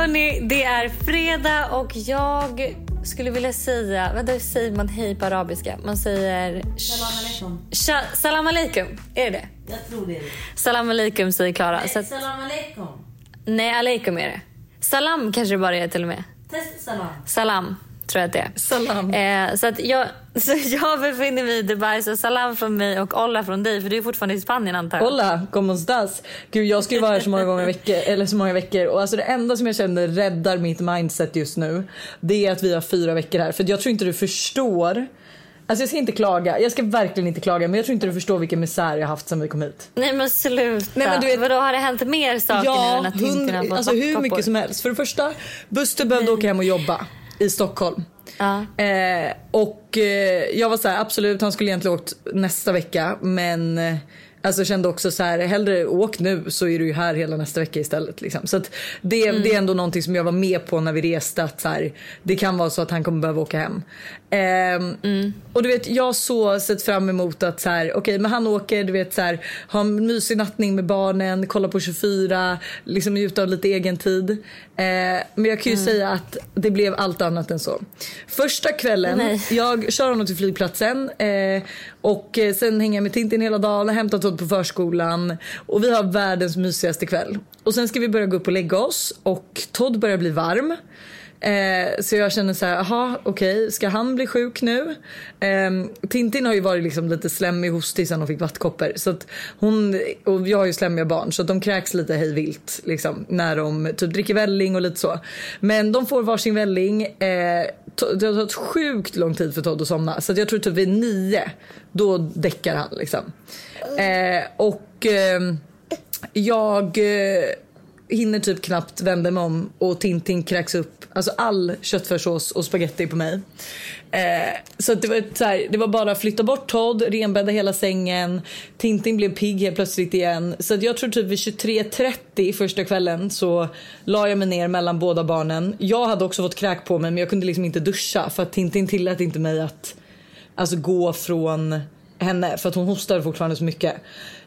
Hörni, det är fredag och jag skulle vilja säga... Vänta, hur säger man hej på arabiska? Man säger... Salam alaikum. Salam alaikum. Är det det? Jag tror det är det. Salam alaikum säger Klara. Att, Salam alaikum. nej, alaikum är det. Salam kanske det bara är till och med. Test salam. Salam tror jag att det är. Salam. Eh, så, att jag, så jag befinner mig i Dubai, så salam från mig och Olla från dig. För du är fortfarande i Spanien antar jag. Hola, como estás? Gud, jag ska ju vara här så många gånger veckor, eller så många veckor och alltså det enda som jag känner räddar mitt mindset just nu det är att vi har fyra veckor här för jag tror inte du förstår Alltså jag ska inte klaga, jag ska verkligen inte klaga men jag tror inte du förstår vilken misär jag haft sen vi kom hit. Nej men sluta. Nej, men du vet- Vadå, har det hänt mer saker nu än att hund, alltså hur mycket som helst. För det första, Buster behövde åka hem och jobba i Stockholm. Ja. Eh, och eh, jag var så här, absolut han skulle egentligen åkt nästa vecka men eh, Alltså kände också så här, hellre åk nu så är du ju här hela nästa vecka istället. Liksom. Så det, Mm. det är ändå någonting som jag var med på när vi reste. Att så här, det kan vara så att han kommer behöva åka hem. Ehm, Mm. Och du vet jag har så sett fram emot att så här, okej men han åker, du vet så här, ha en mysig nattning med barnen, kolla på 24, liksom njuta av lite egen tid. Eh, men jag kan ju säga att det blev allt annat än så. Första kvällen, Nej. jag kör honom till flygplatsen eh, och eh, sen hänger jag med Tintin hela dagen, hämtar Todd på förskolan och vi har världens mysigaste kväll. Och sen ska vi börja gå upp och lägga oss och Todd börjar bli varm. Eh, så jag känner så här, jaha okej, ska han bli sjuk nu? Eh, Tintin har ju varit liksom lite slemmig hostig sen hon fick vattkoppor. Så att hon, och jag har ju slemmiga barn så att de kräks lite hej vilt liksom, när de typ dricker välling och lite så. Men de får varsin välling. Eh, det har tagit sjukt lång tid för Todd att somna. Så att jag tror typ vid nio, då däckar han liksom. Eh, och ehm, jag eh, hinner typ knappt vända mig om och Tintin kräks upp alltså all köttfärssås och spaghetti på mig. Eh, så att det, var så här, det var bara att flytta bort Todd, renbädda hela sängen. Tintin blev pigg helt plötsligt igen. Så att jag tror typ vid 23.30 första kvällen så la jag mig ner mellan båda barnen. Jag hade också fått kräk på mig men jag kunde liksom inte duscha för att Tintin tillät inte mig att alltså, gå från henne för att hon hostade fortfarande så mycket.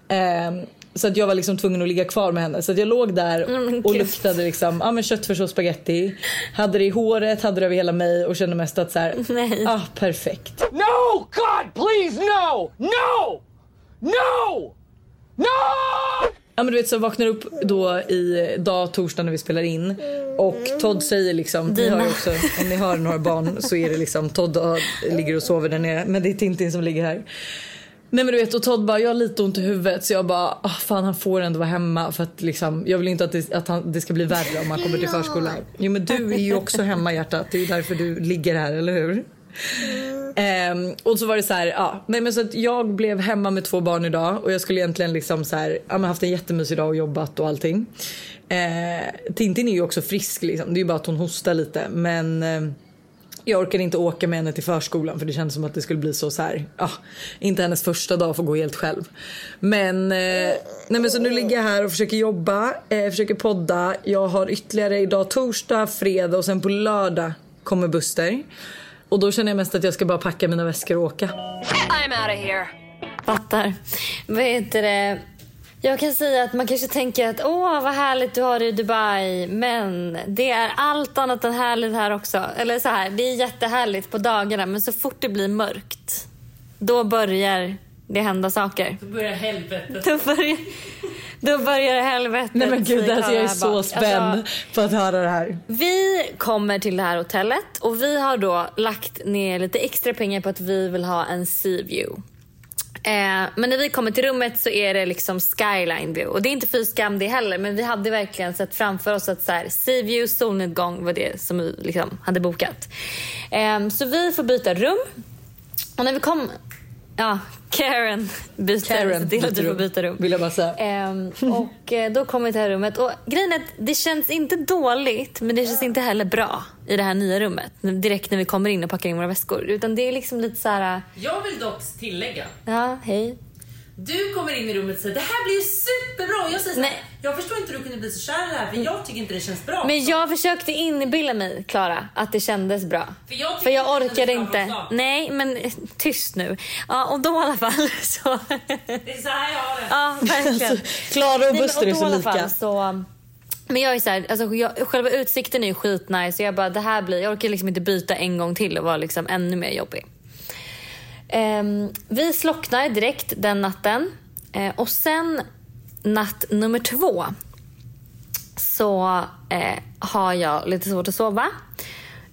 Eh, så att jag var liksom tvungen att ligga kvar med henne. Så att jag låg där men och gud. luktade liksom, ja, men köttfärs och spaghetti. Hade det i håret, hade det över hela mig och kände mest att så här, Nej. ah perfekt. No! God, please, no! No! No! No! Ja men du vet så jag vaknar upp då i dag torsdag när vi spelar in och Todd säger liksom, ni har ju också, om ni hör några barn så är det liksom Todd har- ligger och sover där nere men det är Tintin som ligger här. Nej men du vet och Todd bara, jag har lite ont i huvudet. Så jag bara, ah, fan han får ändå vara hemma. För att liksom, jag vill inte att, det, att han, det ska bli värre om han kommer till förskolan. Jo men du är ju också hemma hjärtat, det är ju därför du ligger här eller hur? Ehm, och så var det så här, ja, nej men så att jag blev hemma med två barn idag och jag skulle egentligen liksom så här, ja, haft en jättemysig dag och jobbat och allting. Eh, Tintin är ju också frisk liksom, det är ju bara att hon hostar lite. Men eh, jag orkade inte åka med henne till förskolan för det kändes som att det skulle bli så, så här, ja, inte hennes första dag får gå helt själv. Men, eh, nej men så nu ligger jag här och försöker jobba, eh, försöker podda. Jag har ytterligare idag torsdag, fredag och sen på lördag kommer Buster. Och då känner jag mest att jag ska bara packa mina väskor och åka. Fattar. Vad heter det? Jag kan säga att man kanske tänker att åh vad härligt du har det i Dubai. Men det är allt annat än härligt här också. Eller så här, det är jättehärligt på dagarna men så fort det blir mörkt. Då börjar det hända saker. Då börjar helvetet. Då börjar, då börjar helvetet. Nej men gud alltså jag är så spänd Alltså, på att höra det här. vi kommer till det här hotellet och vi har då lagt ner lite extra pengar på att vi vill ha en sea view. Eh, men när vi kommer till rummet så är det liksom skyline view. Och det är inte fy skam det heller men vi hade verkligen sett framför oss att så här, sea view, solnedgång var det som vi liksom hade bokat. Eh, så vi får byta rum. Och när vi kom Ja, Karen byter. Karen till att du får byta rum. vill jag bara säga. Ehm, och eh, då kommer vi till det här rummet. Och grejen är att det känns inte dåligt men det känns inte heller bra i det här nya rummet. Direkt när vi kommer in och packar in våra väskor. Utan det är liksom lite så här. Jag vill dock tillägga. ja hej. Du kommer in i rummet och säger det här blir ju superbra. Jag säger så här, jag förstår inte hur du kunde bli så kär i det här för jag tycker inte det känns bra. Men jag försökte inbilla mig, Klara, att det kändes bra. För jag För jag orkade inte. Nej, men eh, tyst nu. Ja, och då i alla fall så... Det är så här jag har det. Ja, verkligen. Klara och Nej, men- Buster är så i alla lika. fall Så, men jag är så här, alltså, jag, själva utsikten är ju skitnice. Så jag bara, det här blir, jag orkar liksom inte byta en gång till och vara liksom ännu mer jobbig. Ehm, vi slocknar direkt den natten. Eh, och sen natt nummer två så eh, har jag lite svårt att sova.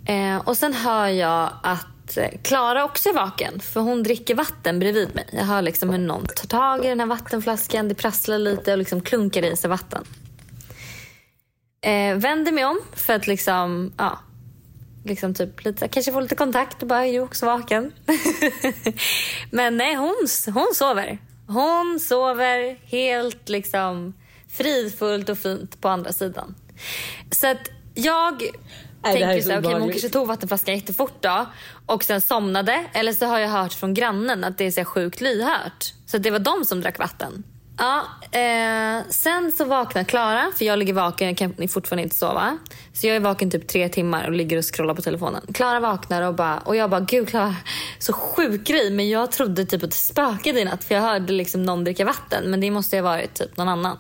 Eh, och sen hör jag att eh, Klara också är vaken för hon dricker vatten bredvid mig. Jag hör liksom hur någon tar tag i den här vattenflaskan, det prasslar lite och liksom klunkar i sig vatten. Eh, vänder mig om för att liksom, ja, liksom typ lite, kanske få lite kontakt och bara, är du också vaken? Men nej, hon, hon sover. Hon sover helt liksom fridfullt och fint på andra sidan. Så att jag Nej, tänker så så okej, hon kanske tog vattenflaskan jättefort då och sen somnade. Eller så har jag hört från grannen att det är så sjukt lyhört. Så det var de som drack vatten. Ja, eh, sen så vaknar Klara, för jag ligger vaken, jag kan fortfarande inte sova. Så jag är vaken typ tre timmar och ligger och scrollar på telefonen. Klara vaknar och, bara, och jag bara, gud Klara, så sjuk grej. Men jag trodde typ att det spökade i natt för jag hörde liksom någon dricka vatten. Men det måste ju ha varit typ någon annan.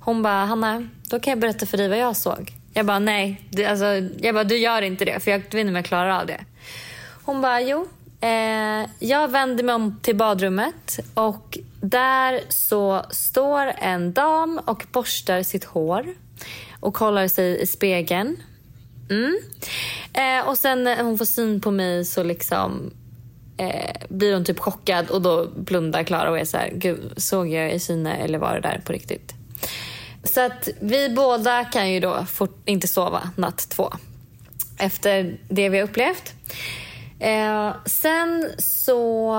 Hon bara, Hanna, då kan jag berätta för dig vad jag såg. Jag bara, nej. Du, alltså, jag bara, du gör inte det för jag vet inte om jag klarar av det. Hon bara, jo. Eh, jag vänder mig om till badrummet och där så står en dam och borstar sitt hår och kollar sig i spegeln. Mm. Eh, och sen när hon får syn på mig så liksom eh, blir hon typ chockad och då blundar Klara och är så här, gud såg jag i syne eller var det där på riktigt? Så att vi båda kan ju då fort, inte sova natt två efter det vi har upplevt. Eh, sen så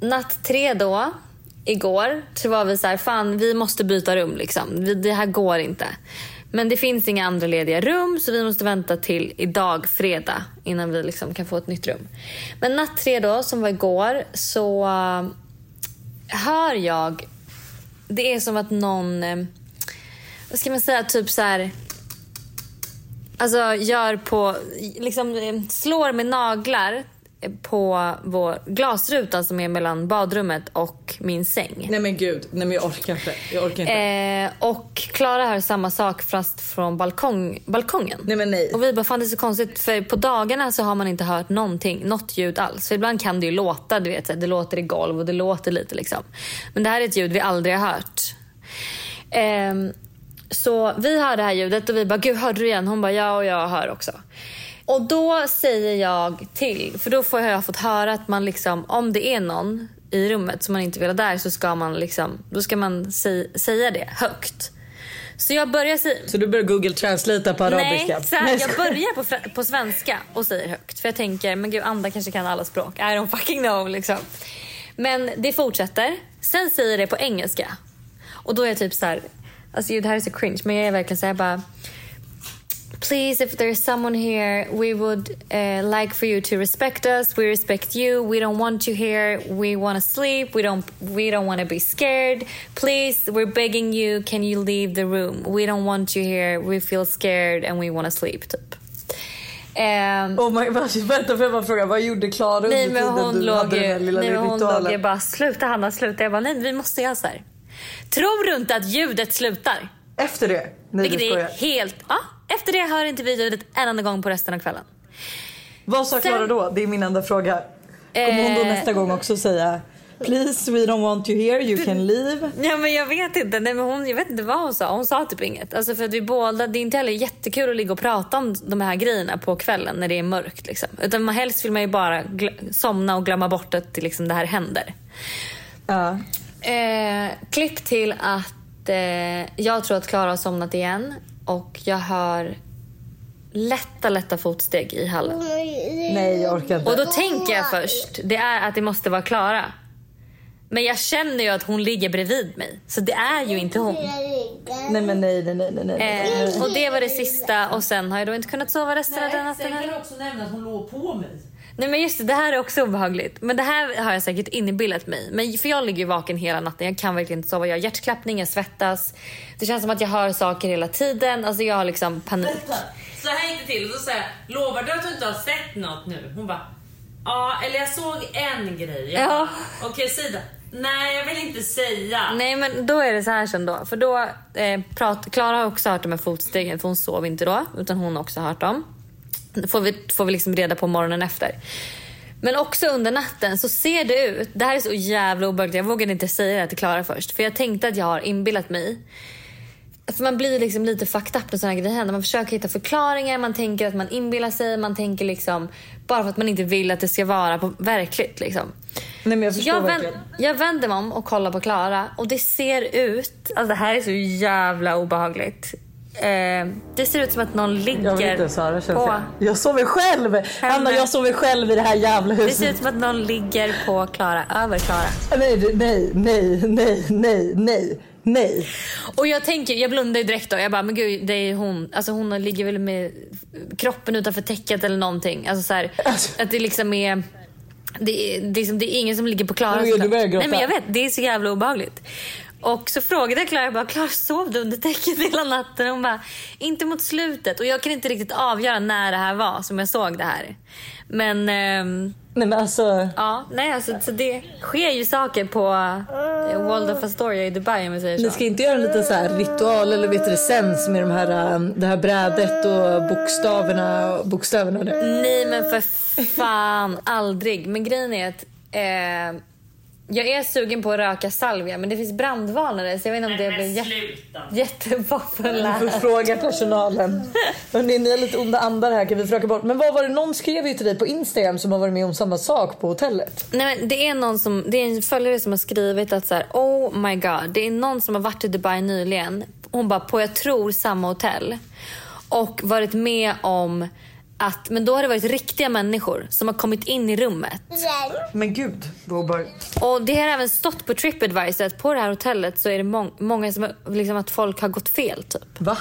natt tre då, igår, så var vi så här, fan vi måste byta rum liksom. Vi, det här går inte. Men det finns inga andra lediga rum så vi måste vänta till idag, fredag, innan vi liksom kan få ett nytt rum. Men natt tre då, som var igår, så eh, hör jag... Det är som att någon... Eh, vad ska man säga? Typ så här... Alltså gör på... Liksom eh, slår med naglar på vår glasruta som är mellan badrummet och min säng. Nej men gud, nej men jag orkar inte. Jag orkar inte. Eh, och Klara hör samma sak fast från balkong, balkongen. Nej men nej. Och vi bara, fan det är så konstigt för på dagarna så har man inte hört någonting, något ljud alls. För ibland kan det ju låta, du vet, det låter i golv och det låter lite liksom. Men det här är ett ljud vi aldrig har hört. Ehm, så vi hör det här ljudet och vi bara, gud hörde du igen? Hon bara, ja och jag hör också. Och då säger jag till, för då får jag fått höra att man liksom, om det är någon i rummet som man inte vill ha där så ska man liksom, då ska man sä- säga det högt. Så jag börjar säga, Så du börjar google translata på arabiska? Nej, så här, jag börjar på, på svenska och säger högt. För jag tänker, men gud Anda kanske kan alla språk. I don't fucking know liksom. Men det fortsätter. Sen säger det på engelska. Och då är jag typ så här, alltså det här är så cringe men jag är verkligen så här bara Please, if there's someone here, we would uh, like for you to respect us. We respect you. We don't want you here. We want to sleep. We don't. We don't want to be scared. Please, we're begging you. Can you leave the room? We don't want you here. We feel scared and we want to sleep. Typ. Ehm, Oh my god, vänta får jag bara fråga, vad gjorde Klara nej under men tiden hon du låg hade den här lilla nej, men hon låg ju bara sluta Hanna sluta. Jag bara nej vi måste göra så här. Tror du inte att ljudet slutar? Efter det? Nej Vilket är helt... Ja, efter det hör inte vi ljudet en enda gång på resten av kvällen. Vad sa Klara då? Det är min enda fråga. Kommer hon då Eh. nästa gång också säga Please we don't want you here, you can leave? Ja men jag vet inte, nej, men hon, jag vet inte vad hon sa. Hon sa typ inget. Alltså för att vi båda, det är inte heller jättekul att ligga och prata om de här grejerna på kvällen när det är mörkt. Liksom. Utan man, helst vill man ju bara somna och glömma bort att liksom, det här händer. Ja. Eh, klipp till att eh, jag tror att Klara har somnat igen och jag hör lätta, lätta fotsteg i hallen. Nej jag orkar inte. Och då tänker jag först, det är att det måste vara Klara. Men jag känner ju att hon ligger bredvid mig. Så det är ju inte hon. Nej men nej nej nej nej. nej. Eh, och det var det sista och sen har jag då inte kunnat sova resten av den natten Sen kan du också nämna att hon låg på mig. Nej men just det, det här är också obehagligt. Men det här har jag säkert inbillat mig. Men för jag ligger ju vaken hela natten. Jag kan verkligen inte sova. Jag har hjärtklappning, jag svettas. Det känns som att jag hör saker hela tiden. Alltså jag har liksom panik. Så här gick det till. Och så jag, lovar du att du inte har sett något nu? Hon bara, ja eller jag såg en grej. Jag Ja. Okej Sida. Nej jag vill inte säga. Nej men då är det så här sen då. För då eh, prat, Klara har också hört de här fotstegen för hon sov inte då. Utan hon har också hört dem. Får vi, får vi liksom reda på morgonen efter. Men också under natten så ser det ut, det här är så jävla obehagligt, jag vågade inte säga det till Klara först. För jag tänkte att jag har inbillat mig. För man blir liksom lite fucked up när sådana grejer händer. Man försöker hitta förklaringar, man tänker att man inbillar sig, man tänker liksom bara för att man inte vill att det ska vara på verkligt liksom. Nej men jag förstår jag, vänd, jag vänder mig om och kollar på Klara och det ser ut, alltså det här är så jävla obehagligt. Eh, det ser ut som att någon ligger Jag vill inte känns på... jag. Jag sover själv! Anna jag sover själv i det här jävla Det huset. ser ut som att någon ligger på Klara, över Klara. Nej, det- nej, nej, nej, nej, nej, nej. Och jag tänker, jag blundar ju direkt då. Jag bara, men gud det är hon. Alltså hon ligger väl med kroppen utanför täcket eller någonting. Alltså så här, Alltså. att det liksom är... Det är, det, är det är ingen som ligger på Klara. Nej men jag vet, det är så jävla obehagligt. Och så frågade jag Klara, jag bara, Klara sov du under täcket hela natten? Hon bara, inte mot slutet. Och jag kan inte riktigt avgöra när det här var som jag såg det här. Men ehm, Nej men alltså. ja, nej alltså så det sker ju saker på uh, Waldorf Astoria i Dubai om vi säger så. Ni ska inte göra en liten så här ritual eller vet du sens med de här, um, det här brädet och bokstäverna, bokstäverna nu. Nej men för fan, aldrig. Men grejen är att eh, jag är sugen på att röka salvia men det finns brandvarnare så jag vet inte om det blir jä-. Vi får fråga personalen. Hörrni, ni är lite onda andar här kan vi försöka bort. Men vad var det någon skrev ju till dig på Instagram som har varit med om samma sak på hotellet? Nej, men det är någon som, det är en följare som har skrivit att så här, oh my god, det är någon som har varit i Dubai nyligen. Hon bara på jag tror samma hotell och varit med om att, men då har det varit riktiga människor som har kommit in i rummet Men gud, vad obehagligt. Och det har även stått på Tripadvisor att på det här hotellet så är det må- många som har- liksom att folk har gått fel typ. Va?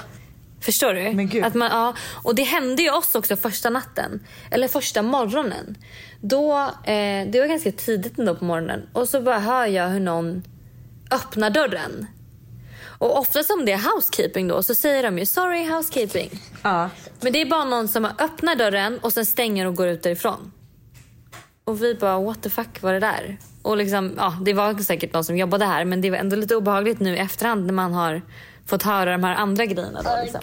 Förstår du? Men gud. Att man, ja, och det hände ju oss också första natten. Eller första morgonen. Då, eh, det var ganska tidigt ändå på morgonen. Och så bara hör jag hur någon öppnar dörren. Och oftast om det är housekeeping då så säger de ju sorry housekeeping. Ja. Men det är bara någon som öppnar dörren och sen stänger och går ut därifrån. Och vi bara what the fuck var det där? Och liksom, ja, det var säkert någon som jobbade här men det var ändå lite obehagligt nu i efterhand när man har fått höra de här andra grejerna. Då, liksom.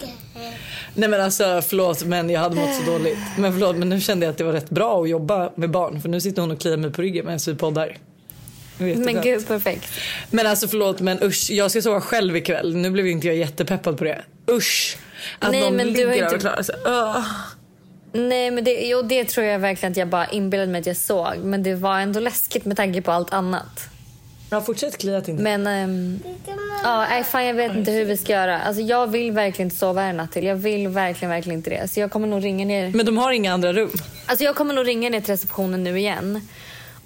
Nej men alltså förlåt men jag hade mått så dåligt. Men förlåt men nu kände jag att det var rätt bra att jobba med barn för nu sitter hon och kliar mig på ryggen medan vi poddar. Men gud perfekt. Men alltså förlåt men usch, jag ska sova själv ikväll. Nu blev inte jag jättepeppad på det. Usch! Att Nej, någon men du ligger har där inte- och klarar sig. Öh. Nej men det, jo, det tror jag verkligen att jag bara inbillade mig att jag såg. Men det var ändå läskigt med tanke på allt annat. Ja fortsätt klia inte. Men ehm, ja, nej, fan, jag vet inte hur vi ska göra. Alltså, jag vill verkligen inte sova här natt till. Jag vill verkligen, verkligen inte det. Så jag kommer nog ringa ner. Men de har inga andra rum. Alltså jag kommer nog ringa ner till receptionen nu igen.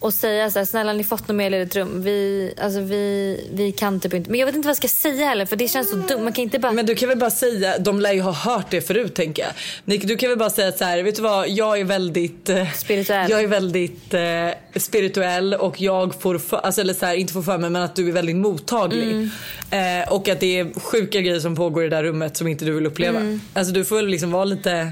Och säga så här, snälla ni fått något mer ledigt rum? Vi, alltså vi, vi kan typ inte. Men jag vet inte vad jag ska säga heller för det känns så dumt. Man kan inte bara... Men du kan väl bara säga, de lär ju ha hört det förut tänker jag. Nick, du kan väl bara säga så här, vet du vad, jag är väldigt eh, Spirituell. Jag är väldigt eh, spirituell och jag får, för, alltså eller så här, inte får för mig men att du är väldigt mottaglig. Mm. Eh, och att det är sjuka grejer som pågår i det där rummet som inte du vill uppleva. Mm. Alltså du får väl liksom vara lite,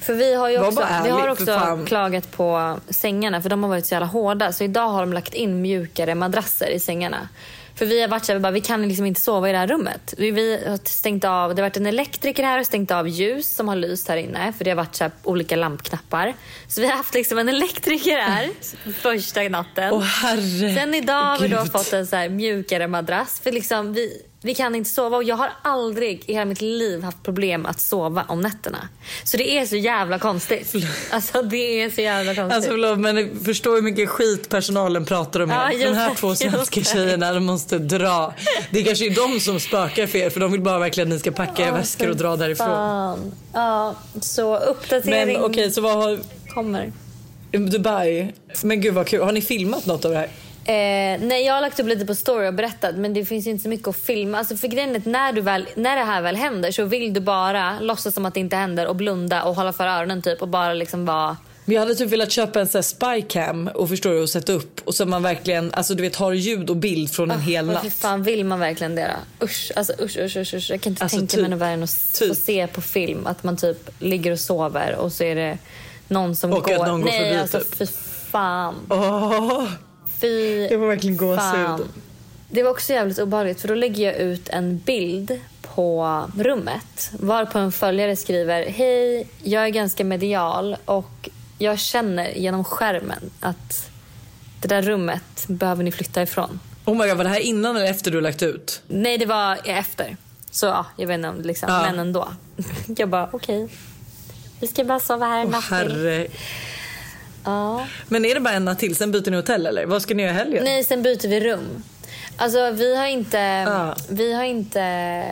För vi har ju också, bara vi har ärlig, också klagat på sängarna för de har varit så jävla hårda. Så idag har de lagt in mjukare madrasser i sängarna. För vi har varit så här, vi bara, vi kan liksom inte sova i det här rummet. Vi, vi har stängt av, det har varit en elektriker här och stängt av ljus som har lyst här inne. För det har varit så olika lampknappar. Så vi har haft liksom en elektriker här första natten. åh herre. Sen idag har vi då fått en så mjukare madrass. För liksom vi, Vi kan inte sova och jag har aldrig i hela mitt liv haft problem att sova om nätterna. Så det är så jävla konstigt. Alltså det är så jävla konstigt. Alltså förlåt men förstå hur mycket skit personalen pratar om er. Ja, De här två svenska tjejerna de måste dra. Det är kanske är de som spökar för er för de vill bara verkligen att ni ska packa Ja, väskor och dra därifrån. Fan. Ja, så uppdatering Men okej så vad har kommer. Dubai? Men gud vad kul. Har ni filmat något av det här? Eh, nej, jag har lagt upp lite på story och berättat men det finns inte så mycket att filma. Alltså för grejen är att när, du väl, när det här väl händer så vill du bara låtsas som att det inte händer och blunda och hålla för öronen typ och bara liksom vara... Men jag hade typ velat köpa en sån här spycam och förstår du och sätta upp och så man verkligen alltså du vet har ljud och bild från en hel Men hur natt. fan vill man verkligen det då? Usch, alltså usch, usch, usch, usch. Jag kan inte Alltså, tänka typ- mig något värre än att typ. se på film att man typ ligger och sover och så är det någon som Och går. att någon går nej, förbi, alltså typ. fy fan. Åh, Fy det var verkligen gåshud. Det var också jävligt obehagligt för då lägger jag ut en bild på rummet varpå en följare skriver Hej, jag är ganska medial och jag känner genom skärmen att det där rummet behöver ni flytta ifrån. Oh my god var det här innan eller efter du lagt ut? Nej, det var efter. Så ja, jag vet inte om liksom, Ja. men ändå. Jag bara okej. Vi ska bara sova här en natt till. Ja. Men är det bara en natt till sen byter ni hotell eller? Vad ska ni göra i helgen? Nej, sen byter vi rum. Alltså vi har inte, Ja. vi har inte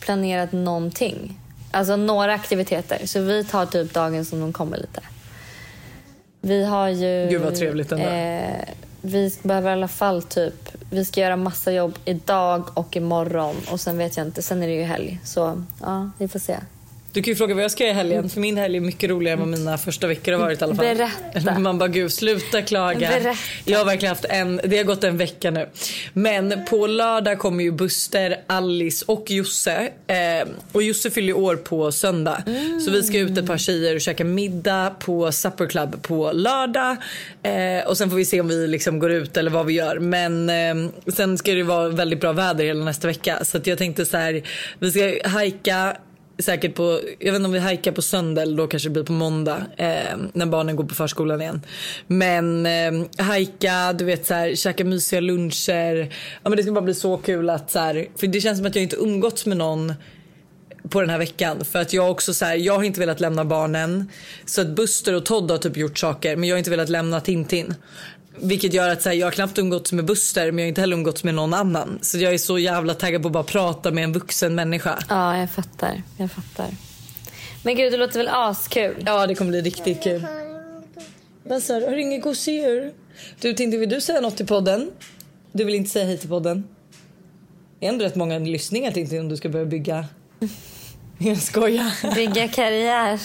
planerat någonting. Alltså några aktiviteter. Så vi tar typ dagen som de kommer lite. Vi har ju... Gud, vad trevligt ändå. Eh, vi behöver i alla fall typ... Vi ska göra massa jobb idag och imorgon. Och sen vet jag inte. Sen är det ju helg. Så ja, vi får se. Du kan ju fråga vad jag ska göra i helgen för min helg är mycket roligare än vad mina första veckor har varit i alla fall. Berätta. Man bara gud sluta klaga. Berätta. Jag har verkligen haft en, det har gått en vecka nu. Men på lördag kommer ju Buster, Alice och Josse. Eh, och Josse fyller ju år på söndag. Så vi ska ut ett par tjejer och käka middag på Supper Club på lördag. Eh, och sen får vi se om vi liksom går ut eller vad vi gör. Men eh, sen ska det vara väldigt bra väder hela nästa vecka. Så jag tänkte så här, vi ska hajka säkert på, jag vet inte om vi hajkar på söndag eller då kanske det blir på måndag eh, när barnen går på förskolan igen. Men eh, hajka, du vet så här, käka mysiga luncher. Ja men det ska bara bli så kul att så här, för det känns som att jag inte umgåtts med någon på den här veckan för att jag också så här, jag har inte velat lämna barnen så att Buster och Todd har typ gjort saker men jag har inte velat lämna Tintin. Vilket gör att så här, jag har knappt umgåtts med Buster men jag har inte heller umgåtts med någon annan. Så jag är så jävla taggad på att bara prata med en vuxen människa. Ja, jag fattar. Jag fattar. Men gud, det låter väl askul? Ja, det kommer bli riktigt kul. Vad sa du? Har du inget gosedjur? Du, Tintin, vill du säga något till podden? Du vill inte säga hej till podden? Det är ändå rätt många lyssningar, Tintin, om du ska börja bygga. Jag skojar. Bygga karriär.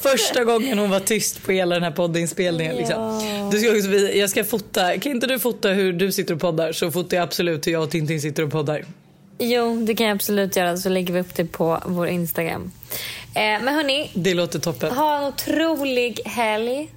Första gången hon var tyst på hela den här poddinspelningen. Liksom. Du ska också, jag ska fota. Kan inte du fota hur du sitter och poddar så fotar jag absolut hur jag och Tintin sitter och poddar. Jo, det kan jag absolut göra. Så lägger vi upp det på vår Instagram. Eh, men hörni, Det låter toppen. ha en otrolig helg.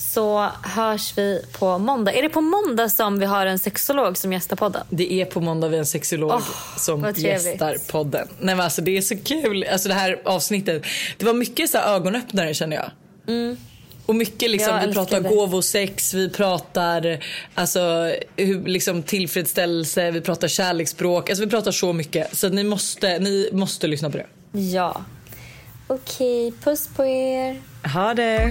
Så hörs vi på måndag. Är det på måndag som vi har en sexolog som gästar podden? Det är på måndag vi har en sexolog Åh, som gästar podden. Nej men alltså det är så kul. Alltså det här avsnittet. Det var mycket så här ögonöppnare känner jag. Och mycket liksom, Jag vi pratar det. gåvosex, vi pratar alltså, hur, liksom, tillfredsställelse, vi pratar kärleksspråk. Alltså vi pratar så mycket. Så ni måste, ni måste lyssna på det. Ja. Okej, puss på er. Ha det!